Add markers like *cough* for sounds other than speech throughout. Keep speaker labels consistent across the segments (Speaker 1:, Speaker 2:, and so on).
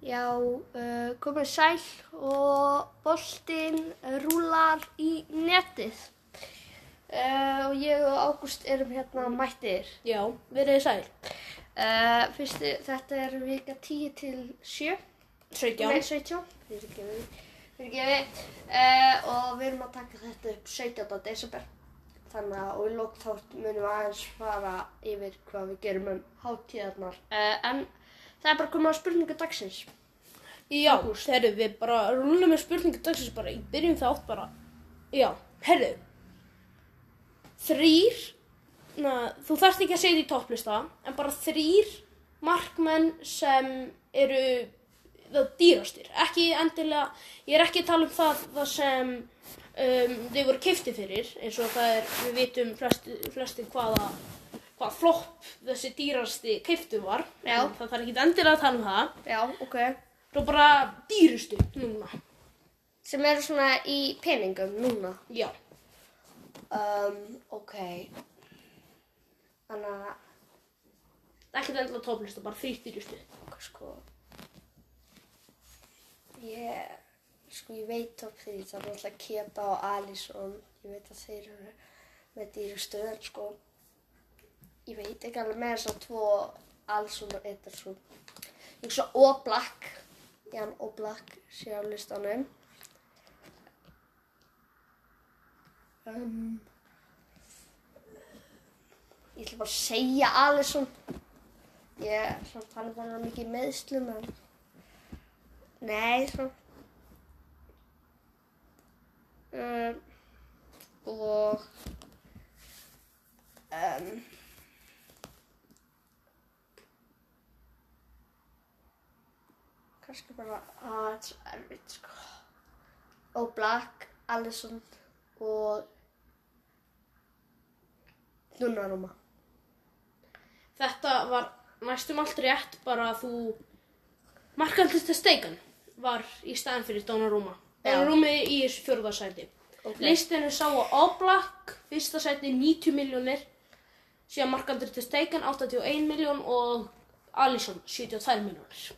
Speaker 1: Já, uh, komið sæl og boltinn rúlar í netið. Uh, og ég og Ágúst erum hérna mættir.
Speaker 2: Já, verið sæl.
Speaker 1: Uh, fyrstu, þetta er vika 10 til 7.
Speaker 2: 17.
Speaker 1: Nei, 17. Fyrirgefi. Fyrirgefi. Uh, og við erum að taka þetta upp 17. desember. Þannig að og í lók þátt munum við aðeins fara yfir hvað við gerum um hátíðarnar. En það er bara komið á spurningu dagsins.
Speaker 2: Já, herru, við bara rúlum með spurningu dagsins bara í byrjun þátt bara. Já, herru. Þrýr, na, þú þarft ekki að segja þetta í topplista, en bara þrýr markmenn sem eru það dýrastir. Ekki endilega, ég er ekki að tala um það, það sem um, þeir voru kifti fyrir, eins og það er, við vitum flesti, flesti hvaða, hvaða flopp þessi dýrasti kiftu var.
Speaker 1: Já.
Speaker 2: En Það þarf ekki endilega að tala um það.
Speaker 1: Já, ok.
Speaker 2: Það er bara dýrustu núna.
Speaker 1: Sem eru svona í peningum núna.
Speaker 2: Já.
Speaker 1: Um, ok. Þannig að,
Speaker 2: Ekki endilega topplista, bara þrýtt dýrustu.
Speaker 1: sko, ég, sko, ég veit upp því það er náttúrulega Kepa og Alisson. Ég veit að þeir eru með dýru stöðan, sko. Ég veit ekki alveg með þess að tvo Alisson og Ederson. Ég hugsa Oblak, Jan Oblak sé á listanum. Um, ég ætla bara að segja Alisson. Ég samt hann er bara mikið meðslum en Nei, svona um, og um, kannski bara að það er svo erfitt sko og Black, Allison og Donnarumma
Speaker 2: Þetta var næstum allt rétt, bara að þú markaldist að steikan var í staðin fyrir Donnarumma.
Speaker 1: Já.
Speaker 2: Donnarumma í fjörðarsæti.
Speaker 1: Ok.
Speaker 2: Listinu sá að Oblak, fyrsta sæti 90 miljónir, síðan markaldist að steikan 81 miljón og Alisson 72 miljónir.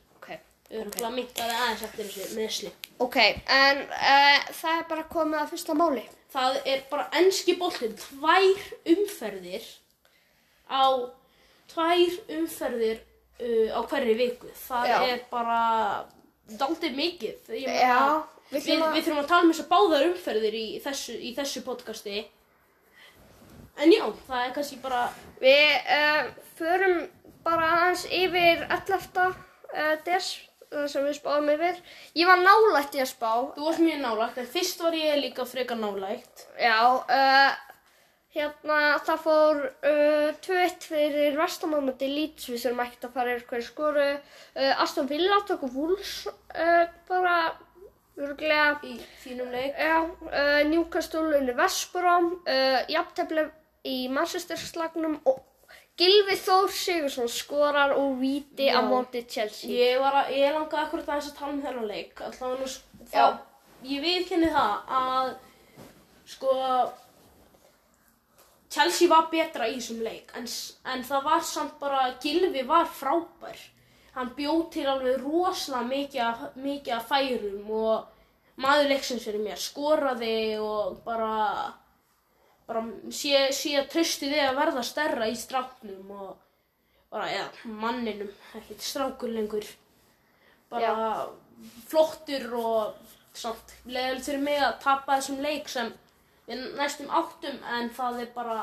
Speaker 2: Við erum okay. minkaði aðeins eftir þessu meðsli.
Speaker 1: ok, en uh, það er bara komið að fyrsta máli
Speaker 2: Það er bara enski boltinn, tvær umferðir á tvær umferðir uh, á hverri viku. Það
Speaker 1: Já.
Speaker 2: er bara daldið mikið.
Speaker 1: Já, við
Speaker 2: við,
Speaker 1: þurfum að-
Speaker 2: við þurfum að tala um þessar báðar umferðir í þessu, í þessu podcasti. En já, það er kannski bara,
Speaker 1: Við uh, förum bara aðeins yfir 11. Uh, des uh, sem við spáðum yfir. Ég var nálægt í að spá.
Speaker 2: þú varst mjög nálægt, en fyrst var ég líka frekar nálægt.
Speaker 1: Já, uh, hérna það fór uh, 2-1 fyrir Vestamómandi Leeds, við þurfum ekkert að fara yfir hverju skoru. Uh, Aston Villa tók og Wolves bara örglega.
Speaker 2: Í þínum leik.
Speaker 1: Já, Newcastle unni Vespurum, uh, jafntefni í Manchester slagnum og Gylfi Þór Sigursson skorar og víti
Speaker 2: Já.
Speaker 1: á móti Chelsea.
Speaker 2: Ég var að, ég langaði akkurat aðeins að tala um þennan leik. Alltaf það, ég viðkenni það að, sko, Chelsea var betra í þessum leik, en, en það var samt bara, Gylfi var frábær. Hann bjóð til alveg rosalega mikið, mikið af færum og maður leiksins fyrir mér skoraði og bara, bara sé, sé að trösti þig að verða stærra í stráknum og bara, eða, manninum, ekkert strákur lengur. Bara flottur og samt leðilegt fyrir mig að tapa þessum leik sem við næstum áttum en það er bara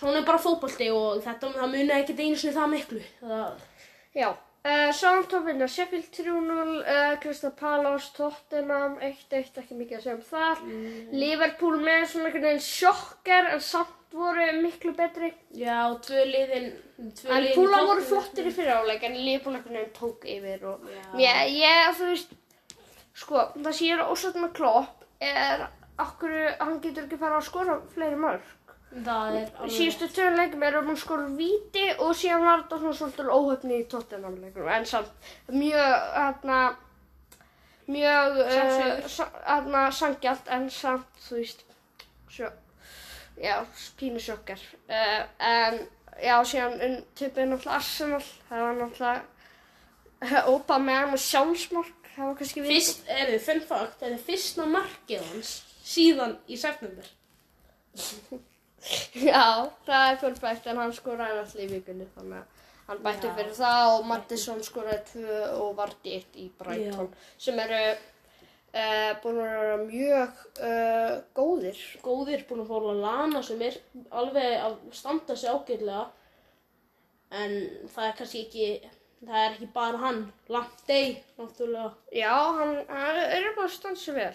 Speaker 2: svona er bara fótbolti og þetta það muni ekkert einu sinni það miklu. Það,
Speaker 1: Já, uh, Southampton vinna Sheffield 3-0, uh, Crystal Palace, Tottenham 1-1, ekki mikið að segja um þar. Liverpool með svona einhvern veginn sjokker en samt voru miklu betri.
Speaker 2: já, tvö liðin tvö
Speaker 1: En
Speaker 2: liðin í
Speaker 1: Púla voru flottir í fyriráleik en Liverpool einhvern veginn tók yfir og
Speaker 2: Já.
Speaker 1: ég, þú veist, sko, það sem ég er ósagt með Klopp er okkur, hann getur ekki fara að skora fleiri mörg.
Speaker 2: Það er alveg
Speaker 1: Síðustu tveim leikum er að hann skora víti og síðan var þetta svona svolítið óhöfni í Tottenham leikum en samt mjög, hérna, mjög, uh, sa- hérna, sangjalt en samt, þú veist, sjö, já, pínu sjokkar. Uh, en, já, síðan töpuði náttúrulega Arsenal, það var náttúrulega *laughs* Aubameyang með sjálfsmark, það var kannski við.
Speaker 2: Fyrst, er þið, þetta er fyrsta markið hans síðan í september. *laughs* *laughs*
Speaker 1: Já, það er fullbækt en hann skoraði náttúrulega í vikunni þannig að hann bætti
Speaker 2: Já.
Speaker 1: fyrir það og Mattisson skoraði tvö og Vardy eitt í Brighton sem eru uh, búin að vera mjög uh, góðir.
Speaker 2: Góðir búin að fóla Lana sem er alveg að standa sig ágætlega. En það er kannski ekki, það er ekki bara hann. Lamptey, náttúrulega.
Speaker 1: Já, hann, hann er bara að standa sér vel.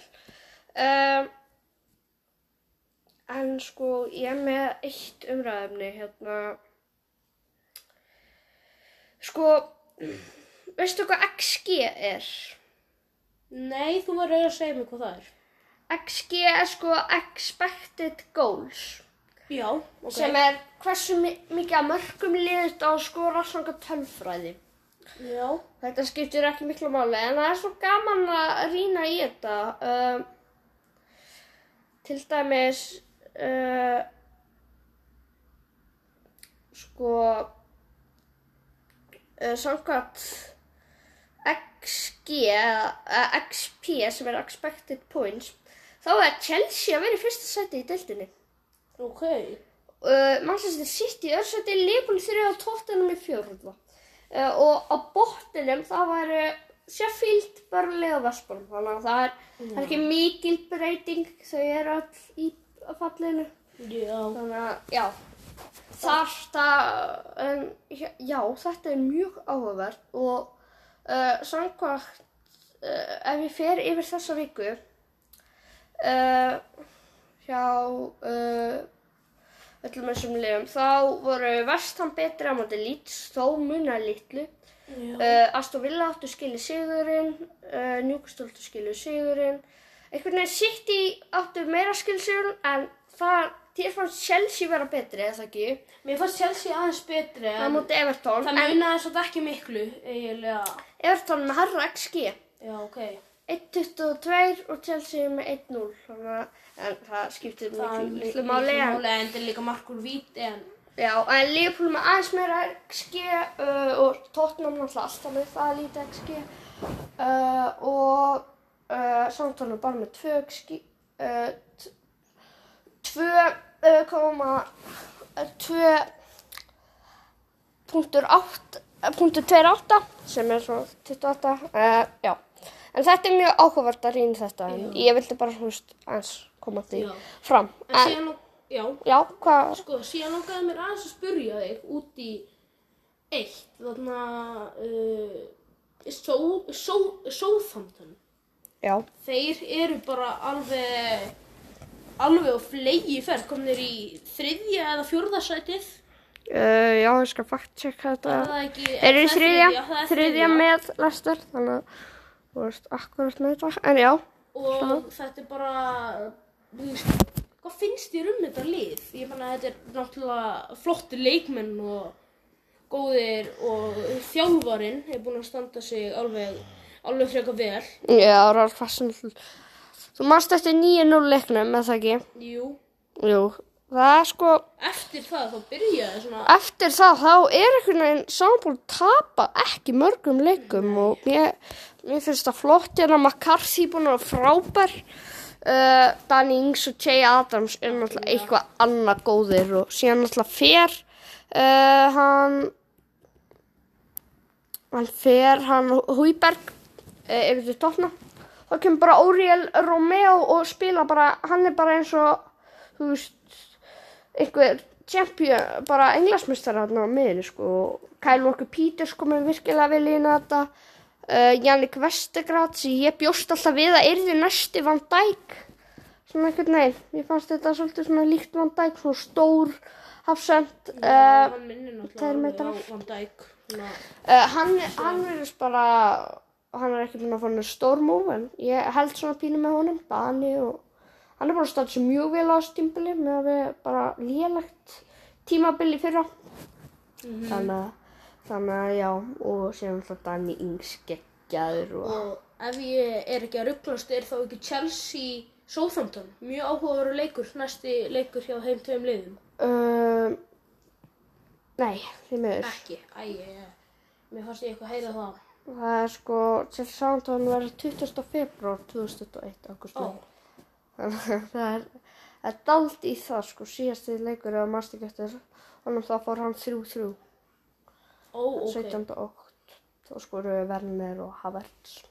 Speaker 1: Um, en sko, ég er með eitt umræðefni hérna. Sko, veistu hvað XG er?
Speaker 2: Nei, þú verður að segja mér hvað það er.
Speaker 1: XG er sko expected goals
Speaker 2: Já, ok.
Speaker 1: sem er hversu mi mikið að mörgum liðist á að skora svona tölfræði.
Speaker 2: Já,
Speaker 1: Þetta skiptir ekki miklu máli en það er svo gaman að rýna í þetta. Um, til dæmis, uh, sko, uh, samkvæmt XG, eða XP sem er expected points, þá er Chelsea að vera í fyrsta sæti í deildinni.
Speaker 2: ok.
Speaker 1: Uh, Manchester City er sæti Liverpool í þriða og Tottenham í fjórða. Uh, og á botninum það væri Sheffield, Burnley og Vestbrom. Þannig að það er, það er ekki mikil breyting, þau eru öll í fallinu.
Speaker 2: Já,
Speaker 1: Þannig að, já, það, um, já, þetta er mjög áhugavert og uh, samkvæmt, uh, ef ég fer yfir þessa viku, uh, hjá uh, öllum þessum liðum, þá voru Vestham betri á móti Leeds, þó munar litlu. Uh, Aston Villa áttu skilið sigurinn, uh, Newcastle áttu skilið sigurinn. Einhvern veginn City áttu meira sigurinn en það, þér fannst Chelsea vera betri, eða það ekki?
Speaker 2: Mér fannst Chelsea aðeins betri
Speaker 1: Það
Speaker 2: en
Speaker 1: múti Everton,
Speaker 2: það
Speaker 1: en
Speaker 2: munaði svo ekki miklu, eiginlega.
Speaker 1: Everton með harra XG.
Speaker 2: Já, ok.
Speaker 1: 1.22 og Chelsea með 1.0. Þannig að en það skiptir
Speaker 2: Það
Speaker 1: miklu litlu máli. En,
Speaker 2: máli en þetta er líka markur víti en
Speaker 1: já, en Liverpool með aðeins meira XG uh, og Tottenham náttúrulega alltaf með það lítið XG. Uh, og uh, samtalið bara með 2 XG. Uh, t- 2.28 sem er svo 28 uh, já, en þetta er mjög áhugavert að rýna þetta en
Speaker 2: Já.
Speaker 1: ég vildi bara hlust aðeins koma því
Speaker 2: Já.
Speaker 1: fram
Speaker 2: En
Speaker 1: en,
Speaker 2: síðan, já,
Speaker 1: já, hvað
Speaker 2: sko, síðan langaði mér aðeins að spurja þig út í eitt, þarna, uh, Só- Só- Southampton.
Speaker 1: Já,
Speaker 2: Þeir eru bara alveg, alveg á flegi ferð, komnir í þriðja eða fjórða sætið.
Speaker 1: uh, já, ég skal fakt checka þetta
Speaker 2: Er það ekki?
Speaker 1: þeir eru í
Speaker 2: er
Speaker 1: þriðja,
Speaker 2: er
Speaker 1: þriðja með Lester þannig að þú veist akkurat með þetta en já,
Speaker 2: Og þetta er bara, hvað finnst þér um þetta lið? Ég menna þetta er náttúrulega flottir leikmenn og góðir og þjálfarinn er búinn að standa sig alveg, alveg frekar vel.
Speaker 1: já, Ralf Hassel þú manst eftir 9-0 leiknum með það ekki?
Speaker 2: Jú,
Speaker 1: jú, það er sko
Speaker 2: eftir það þá byrjaði svona,
Speaker 1: eftir það þá er einhvern veginn samanbúin tapa ekki mörgum leikum og mér, mér finnst það flott hérna McCarthy búin að frábær. Uh, Danny Ings og Jay Adams er náttúrulega eitthvað annað góðir og síðan náttúrulega fer uh, hann hann fer hann Húiberg uh, yfir til topna þá kemur bara Oriel Romeo og spila bara, hann er bara eins og þú veist einhver champion, bara englasmestari hann á miðri sko. Kyle Walker Peters komið virkilega vel inn að þetta. Uh, Jannik Vestergaard sem ég bjóst alltaf við að yrði næsti Van Dijk. Svona einhvern veginn, ég fannst þetta svolítið svona líkt Van Dijk, svona stór hafsend
Speaker 2: uh,
Speaker 1: uh,
Speaker 2: hann minnir náttúrulega Van Dijk.
Speaker 1: Uh, hann, hann verðist bara hann er ekki búin að fá hann stór múf en ég held svona pínu með honum Dani og hann er bara stað sem mjög vel á stimbili með að við bara lélegt tímabili fyrra
Speaker 2: Mhm.
Speaker 1: þannig að þannig að já og síðan alltaf Dani Ings geggjaður og
Speaker 2: og ef ég er ekki að rugglast er þá ekki Chelsea Southampton, mjög áhugaveru leikur, næsti leikur hjá þeim tveim liðum.
Speaker 1: um, nei, því miður
Speaker 2: Ekki, æ, ég, mér fannst ég eitthvað heyra það.
Speaker 1: Það er sko, Chelsea Southampton verður 20. februar 2021 ágúst.
Speaker 2: Ó,
Speaker 1: Þannig *laughs* að það er, það er dald í það sko, síðasti leikur eða eftir honum þá fór hann 3-3,
Speaker 2: ó, ok.
Speaker 1: 17. okt, þá skoru Werner og Havertz.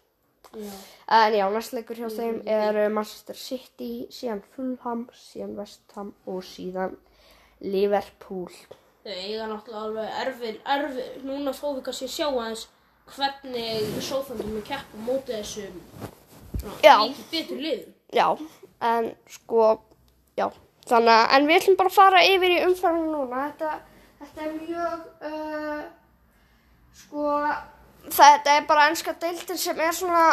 Speaker 2: Já.
Speaker 1: En já, næst leikur hjá þeim er uh, Manchester City, síðan Fulham, síðan West Ham og síðan Liverpool.
Speaker 2: Þau eiga náttúrulega alveg erfið, erfið, núna kannski að sjá aðeins hvernig sóþandum við keppum mótið þessum svona,
Speaker 1: Já.
Speaker 2: mikið betur liðum.
Speaker 1: Já, en sko, já, þannig að, en við ætlum bara að fara yfir í umfærinu núna. Þetta, þetta er mjög, uh, sko, þetta er bara ennska deildin sem er svona,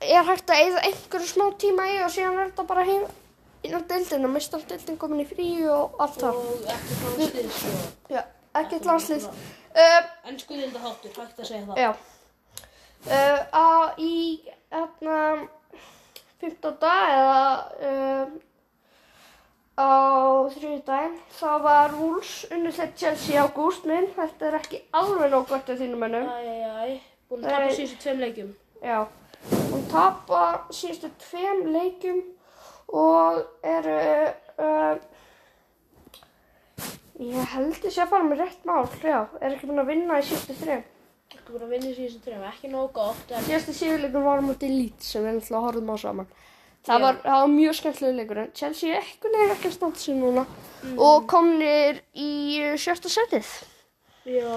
Speaker 1: er hægt að eyða einhverju smá tíma í og síðan er þetta bara hinn inn á deildinu, mistardeildin komin í frí og allt það.
Speaker 2: Og ekki landslið svo.
Speaker 1: Já, ekkert landslið. Uh,
Speaker 2: En skuðinda þáttur, hægt að segja það.
Speaker 1: Já. Uh, á, í hérna 15 dag eða uh, á þriði daginn þá var Wolves unnið þegar Chelsea í ágúst minn. Þetta er ekki alveg nóg gott af þínum.
Speaker 2: Æjæjæj, búin að tapa
Speaker 1: Nei.
Speaker 2: síðustu tveim leikjum.
Speaker 1: Já. Hún tapa síðustu tveim leikjum og eru uh, ég held þessi að fara með rétt mál, já, er ekki búin að vinna í síðustu þreim.
Speaker 2: Ekki búin að vinna í síðustu tveim, ekki nógu gott. En
Speaker 1: Síðasti sigurleikur var móti Leeds sem við náttúrulega horfum á saman. Það var, það var mjög skemmtilega leikur en Chelsea er eitthvað nefnir ekki að standa sig núna og komnir í uh, sjötta setið.
Speaker 2: Já,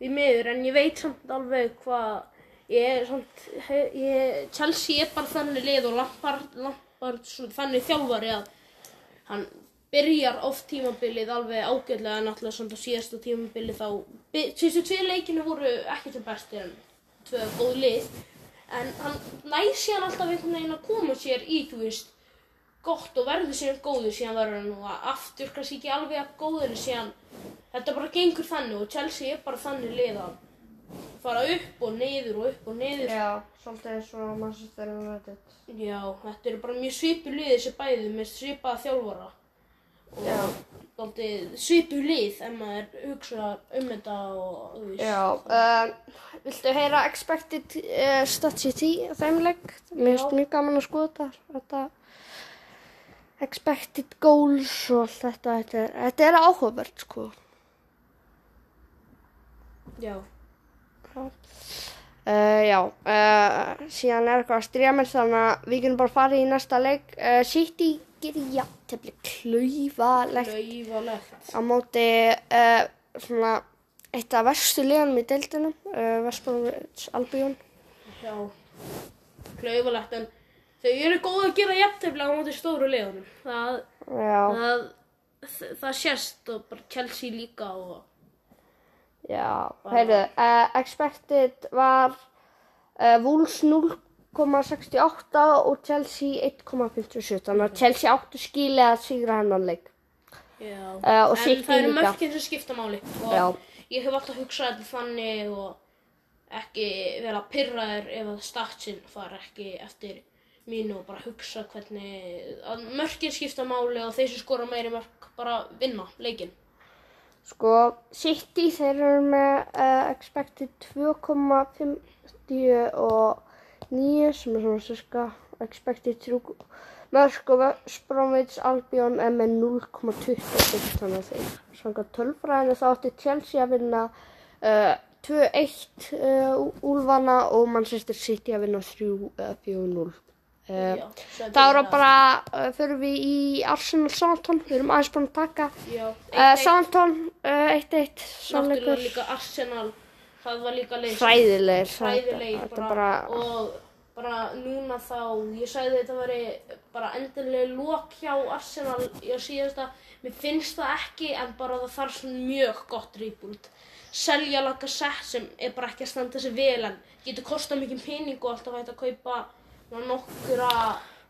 Speaker 2: við miður, en ég veit samt alveg hvað, ég er samt, ég, Chelsea er bara þannig lið og Lampard, Lampard þannig þjálfari að hann byrjar oft tímabilið alveg ágætlega en náttúrulega samt á síðasta tímabilið þá, síðustu tvið leikinu voru ekki sem bestir en tvö góð lið, en hann næs síðan alltaf einhvern veginn að koma sér í, þú veist, gott og verður síðan góður síðan verður hann að aftur kannski ekki alveg að góður síðan þetta bara gengur þannig og Chelsea er bara þannig lið að fara upp og niður og upp og niður.
Speaker 1: Já, svolítið eins og Manchester United.
Speaker 2: já, þetta eru bara mjög svipu lið þessi bæði með svipaða þjálfara og svipu lið ef maður hugsa um þetta og þú veist
Speaker 1: Já, uh, viltu heyra expected uh, statisity á þeim leik? Mér finnst mjög gaman að skoða þetta expected goals og allt þetta. Þetta er, þetta er áhugavert sko.
Speaker 2: já,
Speaker 1: Uh, já, uh, síðan er eitthvað að stríða mér þannig að við kunum bara fara í næsta leik. Uh, City algjör jafntefni klauvalegt
Speaker 2: klauvalegt
Speaker 1: á móti uh, svona eitt af verstu liðanum í deildinu uh, eh, Vestbjörn Albjörn
Speaker 2: já klauvalegt en þau eru góð að gera jafntefni á móti stóru liðanum það, það, það, það sést og bara Chelsea líka og
Speaker 1: já, heyrðu uh, expected var Wolves 0 1,68 og Chelsea 1,57 þannig að Chelsea áttu skíli að sigra hennan leik. Uh, og
Speaker 2: en það eru mörgir sem skipta máli. Og
Speaker 1: Já.
Speaker 2: ég hef alltaf hugsað þetta þannig og ekki vera pyrraður ef að statsin far ekki eftir mínu og bara hugsa hvernig að mörgir skipta máli og þeir sem skora meiri mörg bara vinna leikin
Speaker 1: Sko, City þeir eru með uh, expected 2,50 og 9 sem er svona cirka expected 3 mörg og Spromwich Albion er með 0,26 þannig að þeir svanga tölfræðinu þá átti Chelsea að vinna uh, 2-1 uh, Úlfana og Manchester City að vinna 3-4-0 Uh,
Speaker 2: það-
Speaker 1: bara, uh, fyrir við í Arsenal Southampton, við erum aðeins búin að taka Southampton uh, 1-1
Speaker 2: náttúrulega
Speaker 1: sannleikur.
Speaker 2: líka Arsenal, það var líka leik.
Speaker 1: hræðilegir
Speaker 2: fræðilegir
Speaker 1: þetta
Speaker 2: bara,
Speaker 1: bara
Speaker 2: og bara núna þá ég sagði þetta veri bara endilega lók hjá Arsenal í síðasta, mér finnst það ekki en bara það þarf svona mjög gott rýbúld selja Lacazette sem er bara ekki að standa sig vel en getur kostað mikið pening og alltaf hægt að kaupa nokkura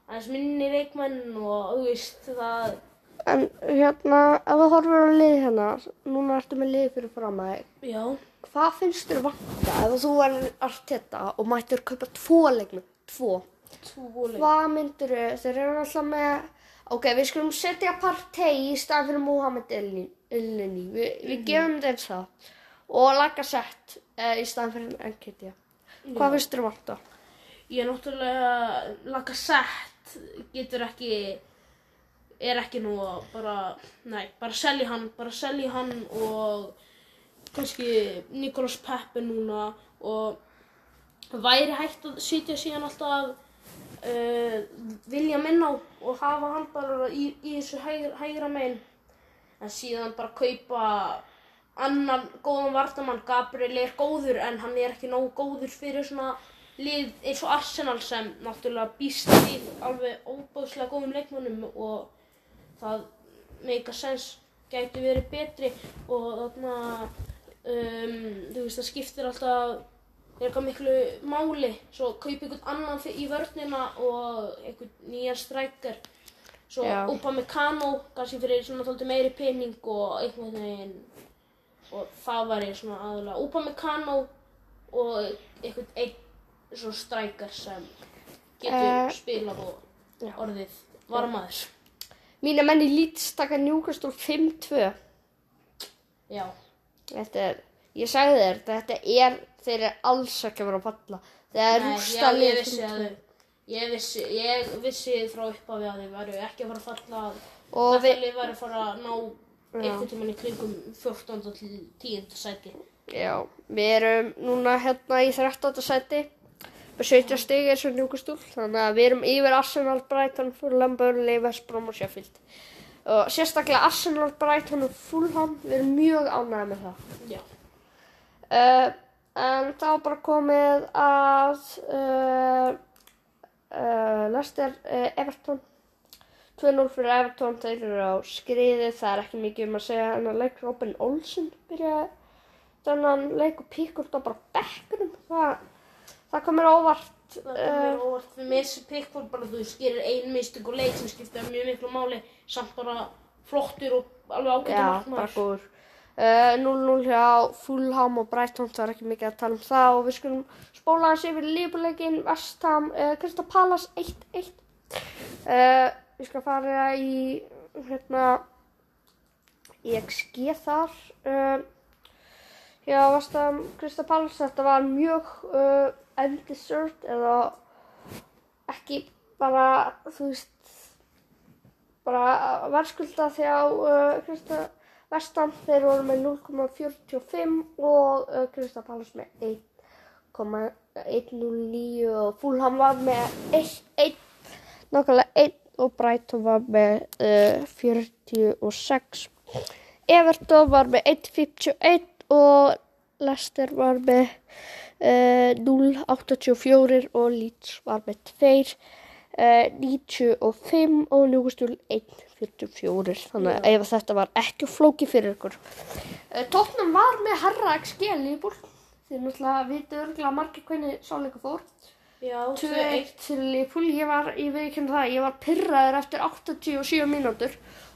Speaker 2: aðeins minni leikmenn og þú veist það
Speaker 1: en hérna, ef þú horfir á lið hérna núna ertu með lið fyrir fram að þig.
Speaker 2: Já,
Speaker 1: hvað finnst þér vanta ef þú allt þetta og mættir kaupa tvo leikmenn, tvo.
Speaker 2: Tvo leik
Speaker 1: hvað myndir þau, þeir eru alltaf með ok, við skulum setja partey í staðan fyrir Mohamed Elneny við, við gefum þeim það. Og Lacazette uh, í staðan fyrir Enketia. Hvað finnst þér alltaf?
Speaker 2: Ég er náttúrulega Lacazette getur ekki er ekki nú að bara nei, bara selja hann, bara selja hann og kannski Nikolas Pepe núna og væri hægt að sitja síðan alltaf uh, vilja minna á og hafa hann bara í, í þessu hægra, hægra megin. En síðan bara kaupa annan góðan vartamann Gabriel er góður en hann er ekki nógu góður fyrir svona lið eins og Arsenal sem náttúrulega býst við alveg óbúðslega góðum leikmönnum og það make a sense gæti verið betri. Og þarna um, þú veist það skiptir alltaf er eitthvað miklu máli. Svo kaupa einhvern annan í vörnina og einhvern nýjan strækjar svo úpa með Kano kannski fyrir svona tólti meiri pening og einhvern veginn og það væri svona aðalega. Úpa með Kano og einhvern einn svona strækjar sem getur
Speaker 1: Eh,
Speaker 2: spilað og
Speaker 1: já.
Speaker 2: orðið varmaður
Speaker 1: Mína menn í Leeds taka Newcastle 5-2.
Speaker 2: já,
Speaker 1: Þetta er, ég sagði þér, þetta er, þeir eru alls ekki að vera að falla. Það er rústa lið
Speaker 2: vissi að
Speaker 1: 5-2.
Speaker 2: þau ég vissi, ég vissi frá upphafi að þau væru ekki að fara að falla
Speaker 1: Og við,
Speaker 2: lið væri að fara að ná einhvern tímann í kringum 14. til 10. sæti
Speaker 1: já, við erum núna hérna í 13. seti. Með 17 stig eins og Newcastle. Þannig að við erum yfir Arsenal, Brighton, Fulham, Burnley, West Brom og Sheffield. Og sérstaklega Arsenal, Brighton og Fulham, við erum mjög ánægði með það. Uh, en þá bara komið að uh, uh, Lester uh, Everton. 2-0 fyrir Everton þeir eru á skriði, það er ekki mikið um að segja en að leik. Robin Olsen byrjaði þennan leik og Pickford á bara bekkunum það, það komir óvart
Speaker 2: það komir óvart fyrir mér sem Pickford bara þú skirir ein mistök og leik sem skiptir mjög miklu máli samt bara flottur og alveg ágættur
Speaker 1: Já, bara góður. Uh, 0-0 hjá Fulham og Brighton, það er ekki mikið að tala um það og við skulum spóla hans yfir lífuleikin, Vestham, uh, Krista Pallas 1-1. Uh, við skulum fara í, hérna, í XG þar. Uh, hjá Vestham, Krista Pallas, þetta var mjög uh, undeserved eða ekki bara, þú veist, bara verðskulda þjá uh, Vestam, þeir voru með 0,45 og uh, Krista Pallas með 1,109 og Fulham var með 1, nákvæmlega 1 og Brighton var með uh, 46. Everton var með 1,51 og Leicester var með uh, 0,84 og Leeds var með 2 uh, 95 og Newcastle 1,44 þannig að ef þetta var ekki flóki fyrir ykkur. Uh, Tottenham var með herra XG lífbúl því náttúrulega vitið örgulega margir hvernig sáleiku fór.
Speaker 2: Já,
Speaker 1: 2-1 til Liverpool. Ég var, ég veit ekki um það, ég var pyrraður eftir 87 mínútur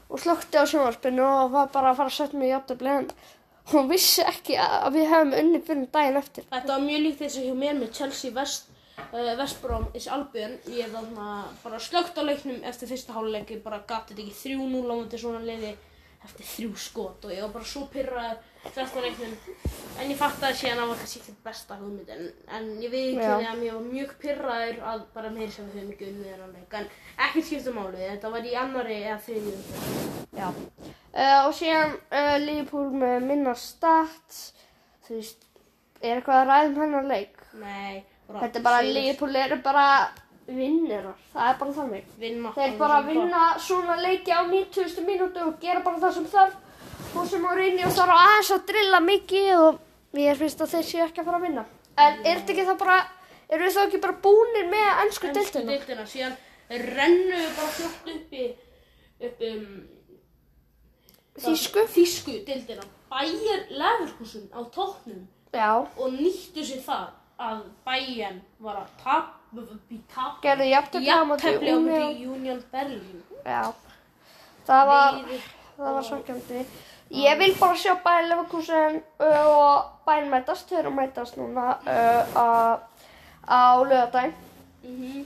Speaker 1: og slökti á sjónvarpinu og var bara að fara að setja mig í játtabli en hún vissi ekki að við hefum unni fyrir daginn eftir.
Speaker 2: Þetta var mjög líkt þess að hjá mér með Chelsea West, uh, Westbrom is Albion. Ég er þarna bara slögt á leiknum eftir fyrsta háluleik, ég bara gati þetta ekki. 3-0 á mútið svona liði eftir þrjú skot og ég var bara svo pyrraður. En ég fattaði síðan að það var kannski ekki besta hugmynd en, en ég
Speaker 1: Já.
Speaker 2: að mér var mjög pyrraður að bara meiri sem við höfum ekki unnið þennan leik. En ekkert skipta máli, þetta var í annari eða þriðju umferð.
Speaker 1: Já. Uh, og síðan uh, Liverpool með minna stats, þú veist, er eitthvað að ræða um hennar leik?
Speaker 2: Nei, bara
Speaker 1: Þetta er bara. Liverpool eru bara vinnirar, það er bara þannig.
Speaker 2: Vinna.
Speaker 1: Þeir bara vinna svona leiki á 90. mínútu og gera bara það sem þarf. Og sem á reyni og þarf aðeins að drilla mikið og ég finnst að þeir séu ekki að fara að vinna. En er þetta ekki það bara, eru þá ekki bara búnir með ennsku
Speaker 2: Ensku
Speaker 1: deildina?
Speaker 2: deildina, síðan rennu bara fljótt upp í upp um
Speaker 1: Þýsku?
Speaker 2: Þísku deildina Bæjar Leverkusen á tóknum
Speaker 1: Já.
Speaker 2: og nýttu sér það að Bæjan var að tap, í tap
Speaker 1: Gerðu jafntefli á móti Union.
Speaker 2: Berlin
Speaker 1: Já. Það var...
Speaker 2: Við-
Speaker 1: Það var sjokkjandi. Ég vil bara sjá bæði Leverkusen og bæinn mætast. Þau eru að mætast núna uh, á, á lögadaginn.
Speaker 2: Mhm.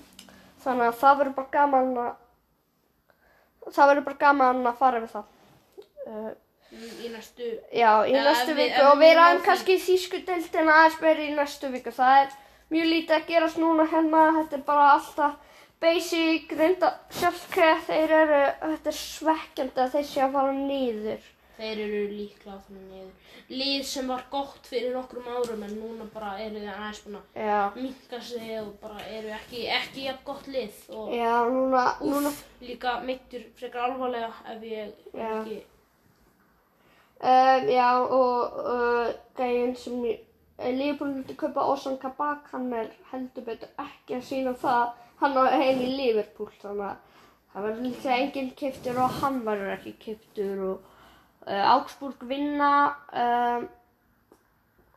Speaker 1: Þannig að það verður bara gaman að það verður bara gaman að fara við það. Uh,
Speaker 2: mm, í næstu,
Speaker 1: Já, í næstu viku og
Speaker 2: við því.
Speaker 1: kannski þýsku deildina aðeins meira í næstu viku. Það er mjög lítið að gerast núna hérna, þetta er bara alltaf basic, reynda sjálfkveð, þeir eru, þetta er svekkjandi að þeir sé að fara niður.
Speaker 2: þeir eru líklega að fara niður. Lið sem var gott fyrir nokkrum árum en núna bara eru þið aðeins búin að minka sig og bara eru ekki, ekki jafn gott lið og
Speaker 1: já, núna, núna,
Speaker 2: úf, líka meittur frekar alvarlega ef ég
Speaker 1: Já.
Speaker 2: ekki,
Speaker 1: um, já, og uh, gæinn sem ég, Lífbúin vildi kaupa Ozan Kabak, hann er heldur betur ekki að sína það, hann á heim í Liverpool, þannig að það verður líklega enginn kiptur og hann verður ekki kiptur og uh, Augsburg vinna um,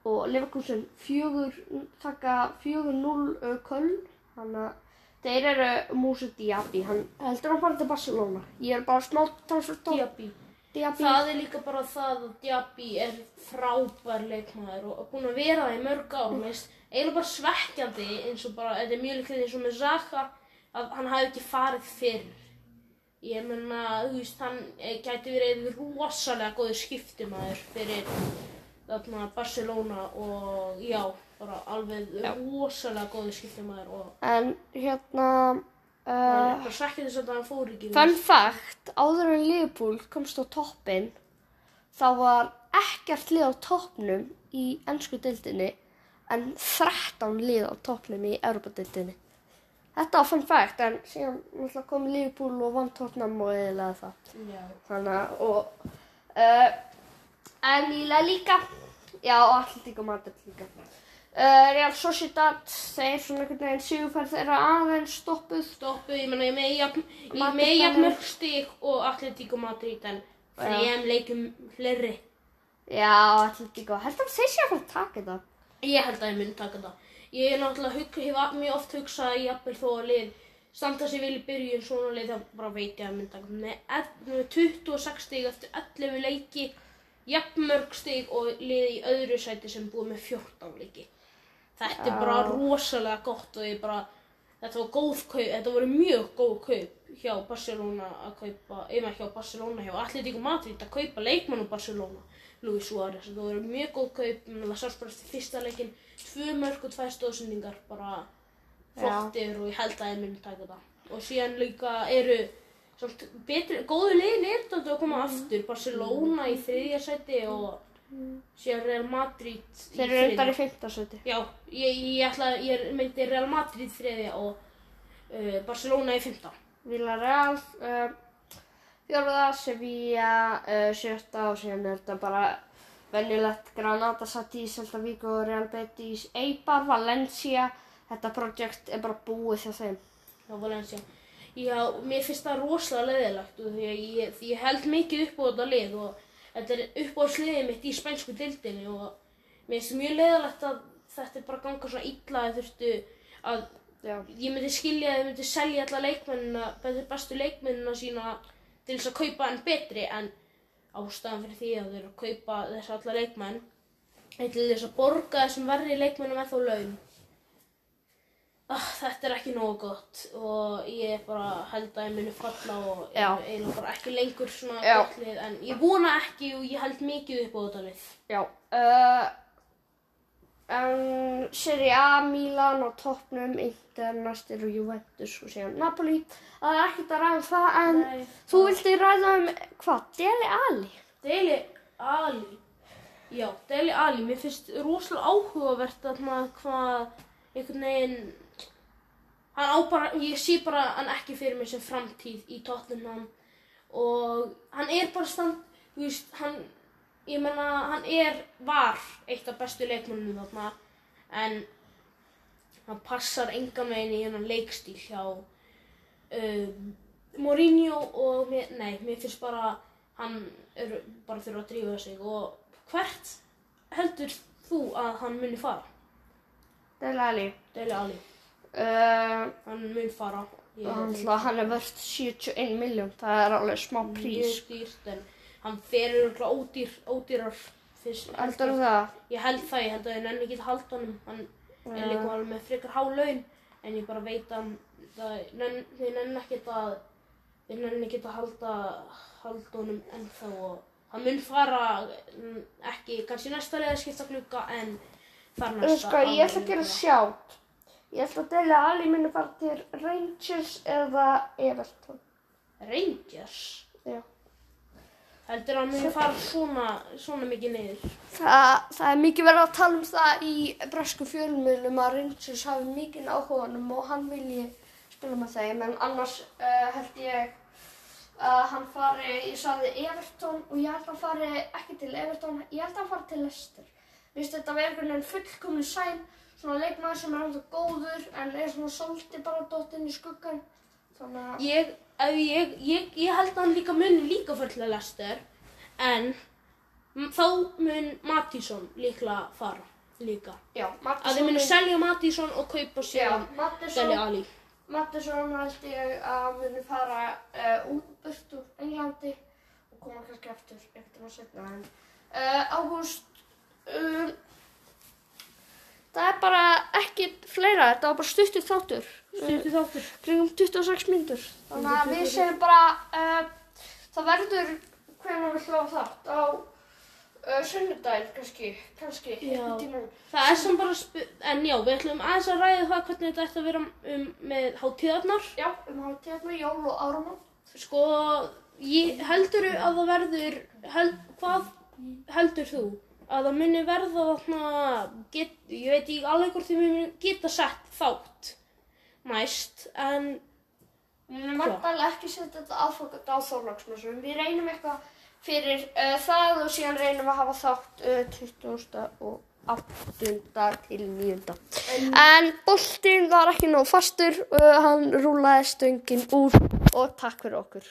Speaker 1: og Leverkusen fjögur, taka fjögur núl uh, Köln, þannig að þeir eru Musa Diaby, hann heldur hann fara til Barcelona, ég er bara smá transfer top,
Speaker 2: Diaby.
Speaker 1: Diaby,
Speaker 2: Það er líka bara það að Diaby er frábær leikmaður og búinn að vera það í mörg ár. Finnst eiginlega bara svekkjandi eins og bara, þetta er mjög líklega eins og með Zaka, að hann hafi ekki farið fyrr. Ég menna, þú veist, hann gæti verið rosalega góður skiptimæður fyrir þarna Barcelona og já, bara alveg
Speaker 1: Já.
Speaker 2: rosalega góður skiptimæður og
Speaker 1: en hérna, uh,
Speaker 2: veist.
Speaker 1: fact, áður en Liverpool komst á toppin þá var ekkert lið á toppnum í ennsku deildinni en 13 lið á toppnum í Europadeildinni. Þetta var fun fact en síðan kom Liverpool og vann Tottenham og eðilega það.
Speaker 2: Já.
Speaker 1: Þannig og uh, en í La Liga, já og Atletico Madrid líka. Uh, Real Sociedad, þeir svona einhvern veginn sigurferð þeirra aðeins stoppuð.
Speaker 2: Stoppu, ég meina ég með jafn, ég með jafn mörg stig og Atletico Madrid en
Speaker 1: Já.
Speaker 2: þrejum leikum fleiri.
Speaker 1: Já, Atletico, heldur að þeir sé að fara að taka þetta?
Speaker 2: Ég held að ég mun taka það. Ég er náttúrulega hef mjög oft hugsað að jafnvel þó að lið standa sig vel í byrjun svona lið þá bara veit ég að mun taka það. Með ell- með 26 stig eftir 11 leiki, jafn mörg stig og lið í öðru sæti sem búið með 14 leiki. Þetta er bara
Speaker 1: Já.
Speaker 2: rosalega gott og ég bara, þetta var góð kaup, þetta voru mjög góð kaup hjá Barcelona að kaupa, eða hjá Barcelona, hjá Atletico Madrid að kaupa leikmann úr Barcelona, Luis Suárez, þetta voru mjög góð kaup, það sást bara eftir fyrsta leikin, tvö mörg og tvær stóðsendingar, bara flottir og ég held að ég myndi taka það. Og síðan líka eru betri, góðu liðin er þetta að koma aftur, Barcelona í þriðja sæti og síðan Real Madrid í
Speaker 1: Þeir eru
Speaker 2: þriðja.
Speaker 1: undar í fimmtasöti.
Speaker 2: Já, ég, ég ætla, ég meinti Real Madrid þriðja og uh, Barcelona í fymta.
Speaker 1: Villarreal, uh, fjórða, Sevilla, uh, sjötta og síðan er þetta bara venjulegt Granada, Satis, Celta Vigo, Real Betis, Eibar, Valencia. Þetta projekt er bara búið hjá þeim.
Speaker 2: Já, Valencia. Já, mér finnst það rosalega leðilegt og því að ég, því ég held mikið upp á þetta lið og þetta er uppáhaldsliðið mitt í spænsku dildinni og mér finnst mjög leðilegt að þetta er bara að ganga svona illa að þurftu að
Speaker 1: Já.
Speaker 2: ég myndi skilja að þið myndi selja alla leikmennina, bestu leikmennina sína til þess að kaupa enn betri en ástæðan fyrir því að þau eru að kaupa þess alla leikmenn er til þess að borga þessum verri leikmennum ennþá laun. Ah, þetta er ekki nógu gott og ég bara held að ég muni falla og er eiginlega bara ekki lengur svona
Speaker 1: Já.
Speaker 2: gott lið en ég vona ekki og ég held mikið upp á þetta lið.
Speaker 1: Já. Uh, en Serie A, Milan á toppnum, Inter, næstir og Juventus og síðan Napoli. Það er ekkert að ræða um það en
Speaker 2: Nei.
Speaker 1: þú vildi ræða um hvað? Deli Ali?
Speaker 2: Deli Ali Já, Deli Ali, mér finnst rosalega áhugavert að maður hvað einhvern veginn hann bara, ég sé bara hann ekki fyrir mig sem framtíð í Tottenham og hann er bara stand, þú veist, hann ég menna, hann er, var eitt af bestu leikmennum þarna en hann passar engan veginn í hennan leikstíl hjá um, Mourinho og mér, nei, mér finnst bara hann er bara þurfa að drífa sig og hvert heldur þú að hann muni fara?
Speaker 1: Deli Ali.
Speaker 2: Dele Ali,
Speaker 1: Uh,
Speaker 2: hann mun fara
Speaker 1: hann, er vörst 71 miljón, það er alveg smá prís.
Speaker 2: mjög dýrt en hann fer örugglega ódýr, ódýrar fyrst
Speaker 1: Heldur það?
Speaker 2: ég held það, ég held að ég nenni ekki að halda honum hann er
Speaker 1: Já.
Speaker 2: líka alveg með frekar há laun en ég bara veit að þið nenni ekki að þið nenni ekki að halda halda honum ennþá og hann mun fara mm, ekki kannski næsta liðaskipta klukka en þar næsta
Speaker 1: Sko, ég ætla að gera sjátt. Ég ætla að delja að Ali minni fara til Rangers eða Everton.
Speaker 2: Rangers
Speaker 1: Já.
Speaker 2: heldur hann mun fara svona, svona mikið niður
Speaker 1: Það, það er mikið verið að tala um það í bresku fjölmjölum að Rangers hafi mikið áhuga á honum og hann vilji spila með þeim en annars uh, held ég að hann fari, ég sagði Everton og ég held að hann fari ekki til Everton, ég held að hann fari til Leicester. Mér finnst þetta að vera einhvern veginn fullkomin sæn, svona leikmaður sem er alveg góður en er svona svolítið bara dótt inn í skuggan. Þannig að,
Speaker 2: ég, ég, ég, ég held að hann líka muni líka að Lester en þá mun Mattísson líklega fara líka.
Speaker 1: Já,
Speaker 2: að þið muni selja Mattísson og kaupa síðan selja Ali
Speaker 1: Mattisson held ég að muni fara uh, út úr Englandi og koma kannski eftir eftir að setna en uh, Ágúst um, það er bara ekki fleira, þetta var bara stuttur þáttur.
Speaker 2: Stuttu þáttur.
Speaker 1: Kringum 26 mínútur. Þannig að við segjum bara uh, það verður hvernig við hljóða þátt? Á uh, sunnudaginn kannski kannski tímann.
Speaker 2: Það er sem bara, en já, við ætlum aðeins að ræða það hvernig þetta ætti að vera um, með hátíðarnar.
Speaker 1: já, um hátíðarnar, jól og áramót.
Speaker 2: Sko, ég, heldur að það verður, held, hvað heldur þú? Að það muni verða þarna, get, ég veit ekki alveg hvort þið muni geta sett þátt næst, en
Speaker 1: Við erum vantarlega ekki setja þetta aðfokat á Þorláksmessum. Við reynum eitthvað fyrir uh, það og síðan reynum við að hafa þátt uh, 20. og 8. til 9. En boltinn var ekki nóg fastur, uh, hann rúlaði stöngin úr og takk fyrir okkur.